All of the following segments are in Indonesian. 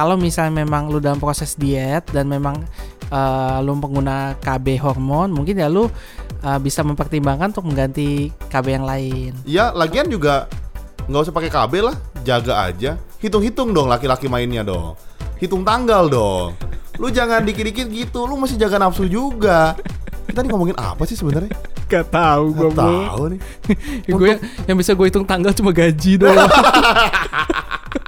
kalau misalnya memang lu dalam proses diet dan memang uh, lu pengguna KB hormon, mungkin ya lu uh, bisa mempertimbangkan untuk mengganti KB yang lain. Ya, lagian juga nggak usah pakai KB lah, jaga aja. Hitung-hitung dong laki-laki mainnya dong. Hitung tanggal dong. Lu jangan dikit-dikit gitu, lu masih jaga nafsu juga. Kita nih ngomongin apa sih sebenarnya? Gak tahu gue Gak tahu nih. gue yang bisa gue hitung tanggal cuma gaji doang.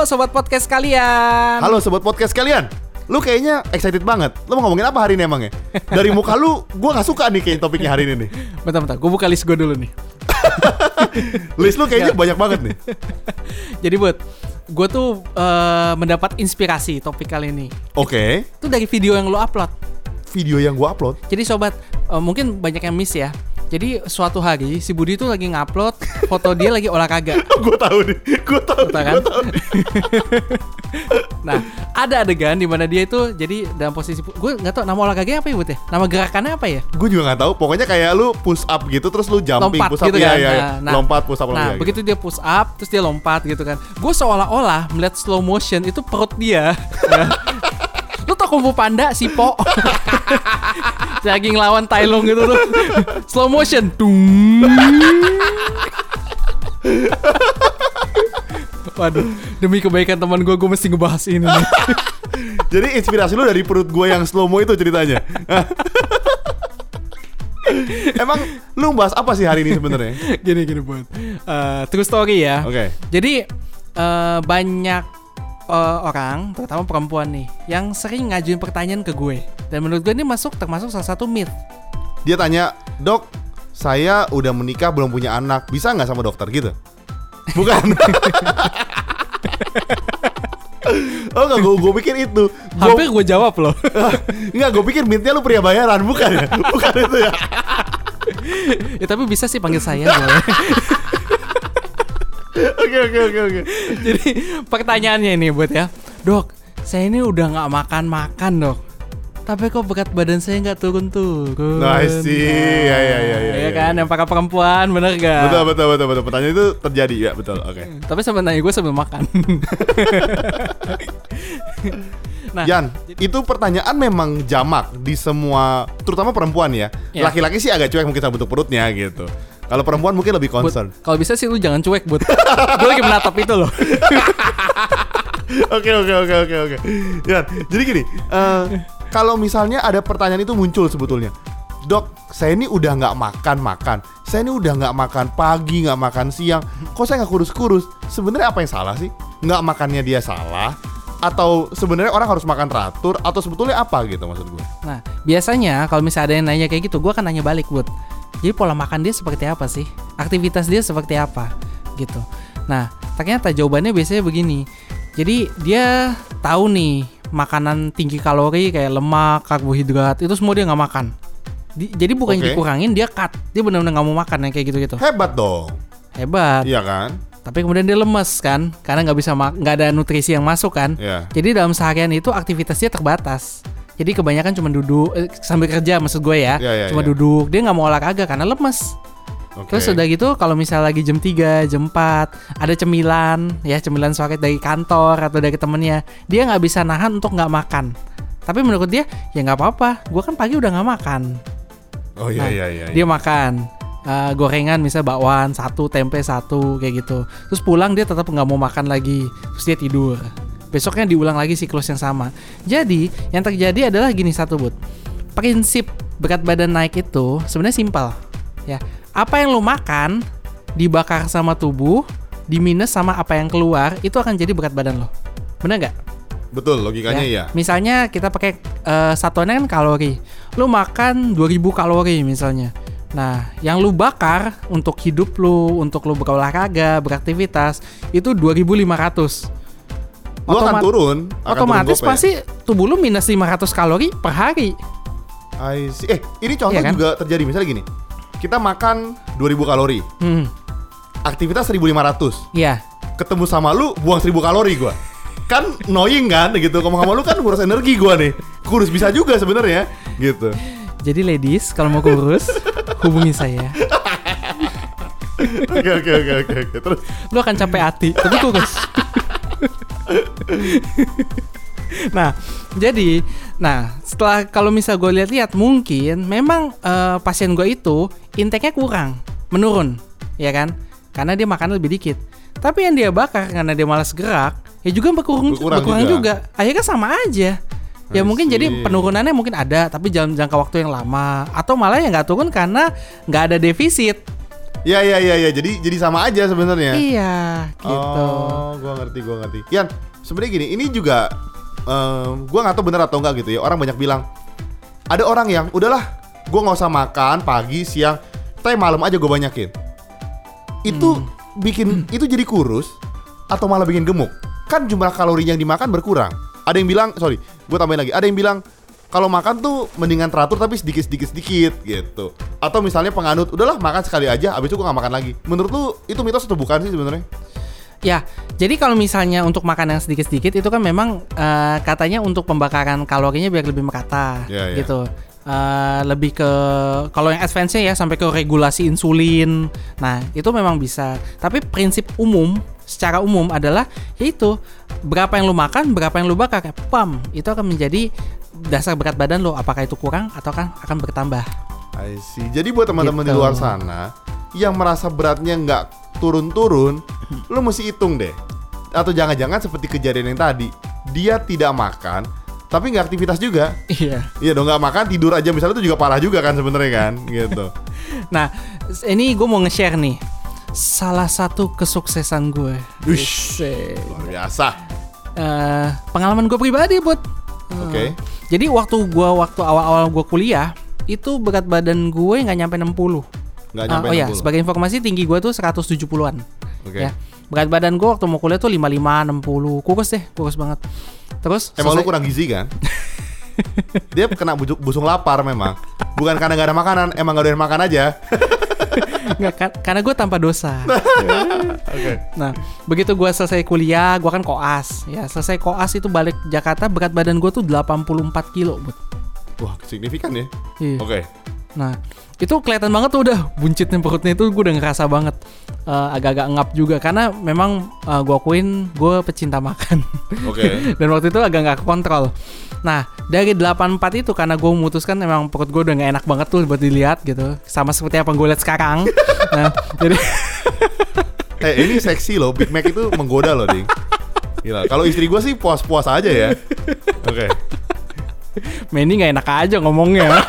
Halo sobat podcast kalian. Halo sobat podcast kalian. Lu kayaknya excited banget. Lu mau ngomongin apa hari ini emangnya? Dari muka lu, gua nggak suka nih kayak topiknya hari ini nih. Bentar bentar, gue buka list gue dulu nih. List lu kayaknya banyak banget nih. Jadi buat gue tuh eh, mendapat inspirasi topik kali ini. Oke, Itu dari video yang lo upload. video yang gua upload. Jadi sobat, eh, mungkin banyak yang miss ya. Jadi suatu hari si Budi tuh lagi ngupload foto dia lagi olahraga. gua tahu nih. Gua tahu. Betul kan? Gua tahu. Nah, ada adegan di mana dia itu jadi dalam posisi gue nggak tahu nama olahraganya apa ya Bud ya? Nama gerakannya apa ya? Gue juga nggak tahu. Pokoknya kayak lu push up gitu, terus lu jumping Lompat push up gitu ya, kan. ya, ya. Nah, lompat push up Nah, lompat, begitu dia push up, terus dia lompat gitu kan. Gue seolah-olah melihat slow motion itu perut dia. Ya. Lu tau Kung Fu Panda si Po Lagi ngelawan Tai Lung gitu tuh Slow motion Dung Waduh Demi kebaikan teman gue Gue mesti ngebahas ini nih Jadi inspirasi lu dari perut gue yang slow mo itu ceritanya. Emang lu bahas apa sih hari ini sebenarnya? Gini gini buat Eh, True story ya Oke. Jadi eh, banyak eh, orang, terutama perempuan nih, yang sering ngajuin pertanyaan ke gue. Dan menurut gue ini masuk termasuk salah satu myth. Dia tanya, "Dok, saya udah menikah belum punya anak, bisa nggak sama dokter gitu?" Bukan. oh enggak, gue, gue pikir itu. Gue, Hampir gue jawab loh. enggak, gue pikir mitnya lu pria bayaran, bukan ya? Bukan itu ya. ya tapi bisa sih panggil saya boleh. Oke, oke, oke, oke. Jadi pertanyaannya ini buat ya, dok, saya ini udah nggak makan makan dok. Tapi kok berat badan saya nggak turun-turun. Nah, I see. Ya, ya, ya, ya, Iya ya, kan, ya. yang para perempuan, bener gak? Betul, betul, betul, betul. Pertanyaan itu terjadi, ya betul. Oke. Tapi sebenarnya gue sambil makan. nah, Yan, itu pertanyaan memang jamak di semua, terutama perempuan ya. Ya. Laki-laki sih agak cuek mungkin sama bentuk perutnya gitu. Kalau perempuan mungkin lebih concern. kalau bisa sih lu jangan cuek, Bud. gue lagi menatap itu loh. Oke oke oke oke oke. Yan, jadi gini, eh, kalau misalnya ada pertanyaan itu muncul sebetulnya, dok, saya ini udah nggak makan makan, saya ini udah nggak makan pagi, nggak makan siang, kok saya nggak kurus-kurus? Sebenarnya apa yang salah sih? Nggak makannya dia salah? Atau sebenarnya orang harus makan teratur? Atau sebetulnya apa gitu maksud gue? Nah, biasanya kalau misalnya ada yang nanya kayak gitu, gue akan nanya balik, Bud. Jadi pola makan dia seperti apa sih? Aktivitas dia seperti apa? Gitu. Nah, ternyata jawabannya biasanya begini. Jadi dia tahu nih makanan tinggi kalori kayak lemak, karbohidrat itu semua dia nggak makan. Di- jadi bukan Oke. dikurangin, dia cut. Dia benar-benar nggak mau makan yang kayak gitu-gitu. Hebat dong, Hebat. iya kan? Tapi kemudian dia lemes kan, karena nggak bisa nggak ada nutrisi yang masuk kan. Iya. Jadi dalam seharian itu aktivitasnya terbatas. Jadi kebanyakan cuma duduk eh, sambil kerja maksud gue ya. Iya, iya, cuma iya. duduk, dia nggak mau olahraga karena lemes. Oke. Terus udah gitu kalau misalnya lagi jam 3, jam 4 ada cemilan ya cemilan sore dari kantor atau dari temennya, dia nggak bisa nahan untuk nggak makan. Tapi menurut dia ya nggak apa-apa, gue kan pagi udah nggak makan. Oh iya Nah, iya iya. Dia makan eh, gorengan misalnya bakwan satu, tempe satu kayak gitu. Terus pulang dia tetap nggak mau makan lagi, terus dia tidur. Besoknya diulang lagi siklus yang sama. Jadi yang terjadi adalah gini satu bud. Prinsip berat badan naik itu sebenarnya simpel. Ya, apa yang lu makan dibakar sama tubuh, diminus sama apa yang keluar itu akan jadi berat badan lo. Bener nggak? Betul logikanya Ya. iya. Misalnya kita pakai eh, satuannya kan kalori. Lu makan 2000 kalori misalnya. Nah, yang lu bakar untuk hidup lu, untuk lu berolahraga, beraktivitas itu 2500. Lu akan turun, akan Otomatis turun pasti tubuh lu minus 500 kalori per hari. I see. Eh, ini contoh Iya kan? juga terjadi misalnya gini. Kita makan 2000 kalori, Hmm, aktivitas 1500. iya. Ketemu sama lu buang 1000 kalori gua. kan annoying kan gitu. Ngomong sama lu kan ngurus energi gua nih. Kurus bisa juga sebenarnya gitu. Jadi ladies, kalau mau kurus, hubungi saya. Oke oke oke oke oke. Terus Lu akan capek hati, tapi kurus. nah, jadi, nah setelah kalau misal gue lihat-lihat, mungkin memang eh, pasien gue itu intake-nya kurang, menurun, ya kan? Karena dia makan lebih dikit. Tapi yang dia bakar karena dia malas gerak, ya juga berkurang, Berkurang berkurang juga. juga. Akhirnya sama aja. Ya I mungkin jadi penurunannya mungkin ada, tapi dalam jangka waktu yang lama. Atau malah yang nggak turun karena nggak ada defisit. Ya ya ya ya. Jadi jadi sama aja sebenarnya. Iya, gitu. Oh, gua ngerti, gua ngerti. Yan, sebenarnya gini, ini juga em, gua nggak tahu bener atau enggak gitu ya. Orang banyak bilang ada orang yang udahlah, gua nggak usah makan pagi, siang, tapi malam aja gue banyakin. Itu Hmm. bikin itu jadi kurus atau malah bikin gemuk? Kan jumlah kalori yang dimakan berkurang. Ada yang bilang, sorry, gue tambahin lagi. Ada yang bilang kalau makan tuh mendingan teratur tapi sedikit sedikit sedikit gitu. Atau misalnya penganut, udahlah makan sekali aja, abis itu gue gak makan lagi. Menurut lu itu mitos atau bukan sih sebenarnya? Ya, jadi kalau misalnya untuk makan yang sedikit-sedikit itu kan memang eh, katanya untuk pembakaran kalorinya biar lebih merata, Ya, ya. gitu. Eh, lebih ke kalau yang advance ya sampai ke regulasi insulin. Nah, itu memang bisa. Tapi prinsip umum secara umum adalah yaitu berapa yang lu makan, berapa yang lu bakar, pam, itu akan menjadi dasar berat badan lo apakah itu kurang atau kan akan bertambah. I see. Jadi buat teman-teman di Gitu. luar sana yang merasa beratnya nggak turun-turun, lu mesti hitung deh. Atau jangan-jangan seperti kejadian yang tadi, dia tidak makan, tapi nggak aktivitas juga. Iya. Iya dong nggak makan tidur aja misalnya itu juga parah juga kan sebenarnya kan, gitu. Nah, ini gue mau nge-share nih salah satu kesuksesan gue. Buset. Luar biasa. Eh, pengalaman gue pribadi, buat. Oke. Jadi waktu gua waktu awal-awal gue kuliah itu berat badan gue nggak nyampe 60. Nggak Ah, nyampe oh ya, 60. sebagai informasi tinggi gue tuh 170-an. Oke. Ya. Berat badan gue waktu mau kuliah tuh 55, 60. Kurus deh, kurus banget. Terus Emang lu selesai- kurang gizi kan? Dia kena bujuk, busung lapar memang. Bukan karena nggak ada makanan, emang nggak ada makan aja. Nggak, kan- karena gue tanpa dosa. Oke. Nah, begitu gua selesai kuliah, gua kan koas. Ya, selesai koas itu balik Jakarta, berat badan gue tuh 84 kilo, Bud. Wah signifikan ya. Iya. Oke. Nah, itu kelihatan banget tuh udah buncitnya perutnya itu gue udah ngerasa banget Eh, agak-agak ngap juga karena memang eh, gua akuin gue pecinta makan. Oke. Dan waktu itu agak nggak kontrol. Nah, dari 84 itu karena gue memutuskan emang perut gue udah nggak enak banget tuh buat dilihat gitu. Sama seperti apa gue lihat sekarang. nah, jadi Eh ini seksi loh, Big Mac itu menggoda loh, Ding. Gila, kalau istri gue sih puas-puas aja ya. Oke. Manny nggak enak aja ngomongnya.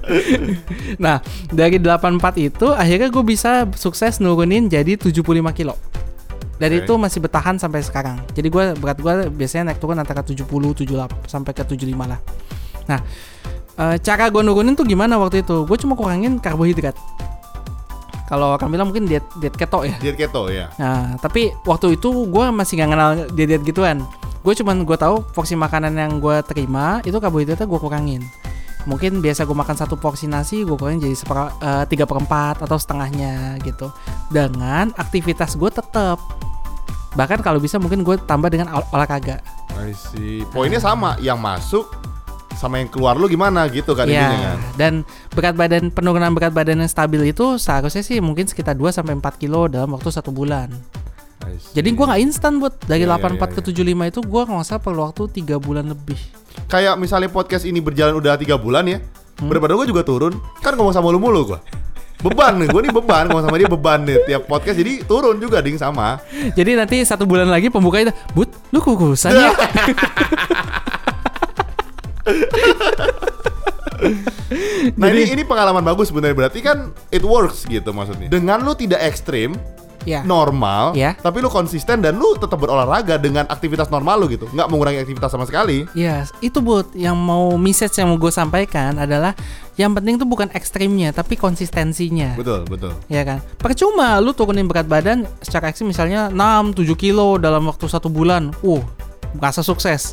nah, dari 84 itu akhirnya gue bisa sukses nurunin jadi 75 kilo. Dari Oke. itu masih bertahan sampai sekarang. Jadi gue berat gue biasanya naik turun antara 70, 78 sampai ke 75 lah. Nah, eh, cara gue nurunin tuh gimana waktu itu? Gue cuma kurangin karbohidrat. Kalau orang bilang mungkin diet diet keto ya. Diet keto ya. Nah, tapi waktu itu gue masih nggak kenal diet gituan. Gue cuman gue tahu porsi makanan yang gue terima itu karbohidratnya gue kurangin. Mungkin biasa gue makan satu porsi nasi gue kurangin jadi eh, tiga perempat atau setengahnya gitu. Dengan aktivitas gue tetap. Bahkan kalau bisa mungkin gue tambah dengan ol- olahraga. I see. Poinnya sama, yang masuk sama yang keluar lu gimana gitu kan Iya. intinya kan. Dan berat badan penurunan berat badan yang stabil itu seharusnya sih mungkin sekitar 2 sampai 4 kilo dalam waktu satu bulan. Jadi gua nggak instan buat dari iya, 84 iya, ke 75 itu gua nggak usah perlu waktu tiga bulan lebih. kayak misalnya podcast ini berjalan udah tiga bulan ya, Hmm? berat badan gue juga turun. Kan ngomong sama lu mulu gue. Beban nih, gue nih beban ngomong sama dia beban nih tiap podcast jadi turun juga ding sama. Jadi nanti satu bulan lagi pembukanya, but lu kukusan ya. Nah ini ini pengalaman bagus sebenarnya berarti kan it works gitu maksudnya. Dengan lu tidak ekstrim, ya. normal, Ya. tapi lu konsisten dan lu tetap berolahraga dengan aktivitas normal lu gitu, nggak mengurangi aktivitas sama sekali. Ya, itu buat yang mau message yang mau gue sampaikan adalah yang penting tuh bukan ekstrimnya tapi konsistensinya. Betul betul. Ya kan? Percuma lu turunin berat badan secara ekstrim misalnya 6 7 kilo dalam waktu satu bulan. Uh, merasa sukses.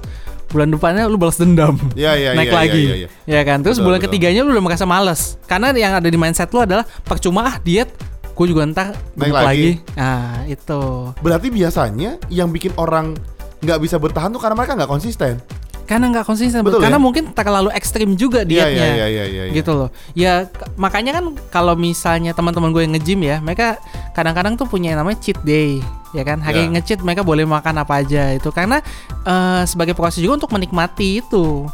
Bulan depannya lu balas dendam. Iya iya naik iya, lagi. iya, iya. Ya kan? Terus Betul, bulan betul. ketiganya lu udah merasa males. Karena yang ada di mindset lu adalah percuma ah diet gue juga ntar Naik gemuk lagi. Nah itu. Berarti biasanya yang bikin orang nggak bisa bertahan tuh karena mereka nggak konsisten. Karena nggak konsisten, Betul karena ya? mungkin terlalu ekstrim juga Iya, dietnya. iya, iya, iya, iya. gitu loh. Ya makanya kan kalau misalnya teman-teman gue yang nge-gym ya, mereka kadang-kadang tuh punya yang namanya cheat day, ya kan? Hari Ya. nge-cheat mereka boleh makan apa aja itu karena eh, sebagai proses juga untuk menikmati itu.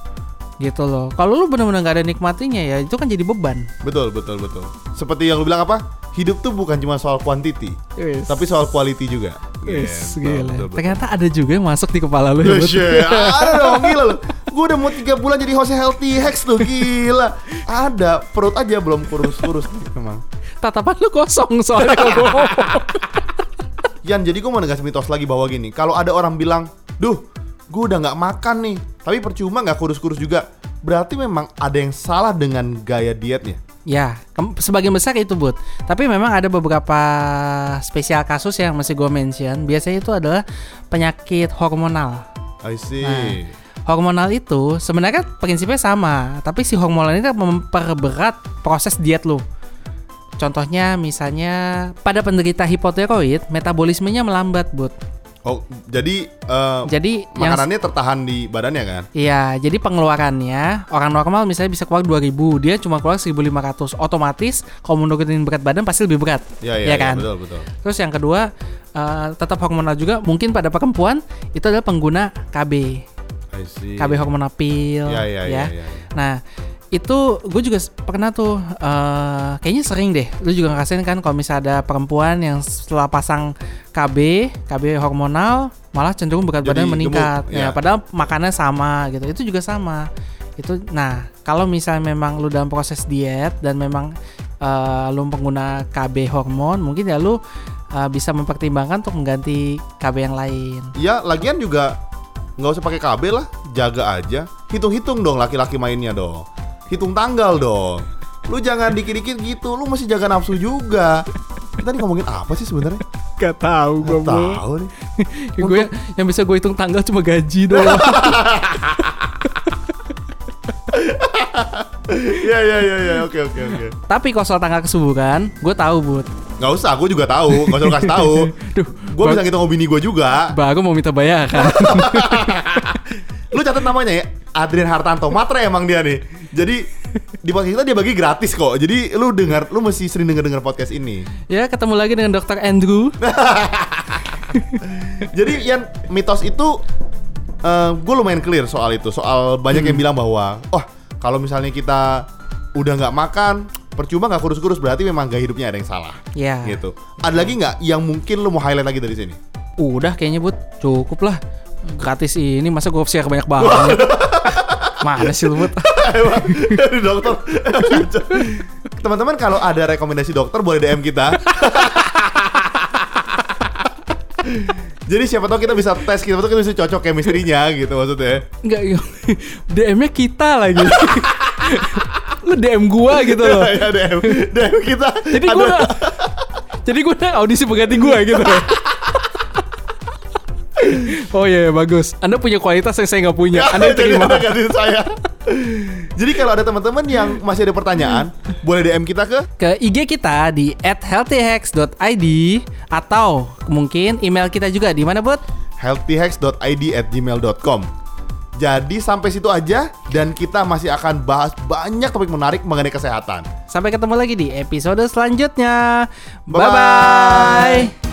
Gitu loh. Kalau lu benar-benar nggak ada nikmatinya ya, itu kan jadi beban. Betul, betul, betul. Seperti yang lu bilang apa? Hidup tuh bukan cuma soal quantity, tapi soal quality juga. Yes, Gitu, gila. betul, betul. Ternyata ada juga yang masuk di kepala lu. ya, Ya, shit. Ada dong, gila lu. Gue udah mau tiga bulan jadi host healthy hacks tuh, gila. Ada, perut aja belum kurus-kurus nih memang. Tatapan lu kosong soalnya kalau. Yan, jadi gue mau negas mitos lagi bahwa gini, kalau ada orang bilang, duh, gue udah nggak makan nih, tapi percuma nggak kurus-kurus juga, berarti memang ada yang salah dengan gaya dietnya. Ya, sebagian besar itu Bud. Tapi memang ada beberapa spesial kasus yang masih gue mention. Biasanya itu adalah penyakit hormonal. I see. Nah. Hormonal itu sebenarnya prinsipnya sama, tapi si hormonal ini kan memperberat proses diet lu. Contohnya misalnya pada penderita hipotiroid, metabolismenya melambat, Bud. Oh, jadi eh, Jadi yang makanannya tertahan di badannya kan? Iya, jadi pengeluarannya orang normal misalnya bisa keluar 2000, dia cuma keluar 1500. Otomatis kalau menurunin berat badan pasti lebih berat. Ya, ya, Iya ya, kan? betul, betul. Terus yang kedua, eh, tetap hormonal juga mungkin pada perempuan itu adalah pengguna KB. I see. KB hormonal pill Ya, ya, ya, ya, ya. Nah, itu gue juga pernah tuh eh, kayaknya sering deh. Lu juga ngerasain kan kalau misalnya ada perempuan yang setelah pasang KB, KB hormonal malah cenderung berat Jadi badan meningkat. gemuk, Ya, ya. padahal makannya sama gitu. Itu juga sama. Itu nah, kalau misalnya memang lu dalam proses diet dan memang eh, lu pengguna KB hormon, mungkin ya lu eh, bisa mempertimbangkan untuk mengganti KB yang lain. Ya, lagian juga nggak usah pakai KB lah, jaga aja. Hitung-hitung dong laki-laki mainnya dong. Hitung tanggal dong. Lu jangan dikit-dikit gitu, lu mesti jaga nafsu juga. Kita nih ngomongin apa sih sebenarnya? Gak tahu Nggak tahu nih. gue yang bisa gue hitung tanggal cuma gaji doang. Iya iya iya iya, oke oke oke. Tapi kalau soal tanggal kesuburan, gue tahu bud. Nggak usah, gue juga tahu. Nggak usah kasih tahu. Duh, Gue bisa ngitung opini gue juga. baru mau minta bayaran. Lu catat namanya ya, Adrian Hartanto. Matre emang dia nih. Jadi di podcast kita dia bagi gratis kok. Jadi lu dengar, lu mesti sering denger denger podcast ini. ya ketemu lagi dengan dokter Andrew. Jadi yang mitos itu gue lumayan clear soal itu. Soal banyak yang bilang bahwa, oh kalau misalnya kita udah nggak makan, percuma nggak kurus-kurus berarti memang gaya hidupnya ada yang salah. Ya. Gitu. Ada lagi nggak yang mungkin lu mau highlight lagi dari sini? Udah kayaknya bud, cukup lah. Gratis ini masa gue share banyak banget. Mana sih lu? Emang dari dokter. Teman-teman kalau ada rekomendasi dokter boleh DM kita. Jadi siapa tahu kita bisa tes, kita tahu kita bisa cocok chemistry-nya gitu maksudnya. Enggak, DM-nya kita lagi. lu DM gua gitu loh. ya DM, DM kita. Jadi gue Jadi gue audisi pengganti gue gitu Oh iya bagus Anda punya kualitas yang saya nggak punya Anda Jadi terima gantiin saya. Jadi kalau ada teman-teman yang masih ada pertanyaan, boleh DM kita ke Ke IG kita di healthyhacks.id Atau mungkin email kita juga di mana Bud? healthyhacks.id@gmail.com. Jadi sampai situ aja dan kita masih akan bahas banyak topik menarik mengenai kesehatan. Sampai ketemu lagi di episode selanjutnya Bye-bye. Bye-bye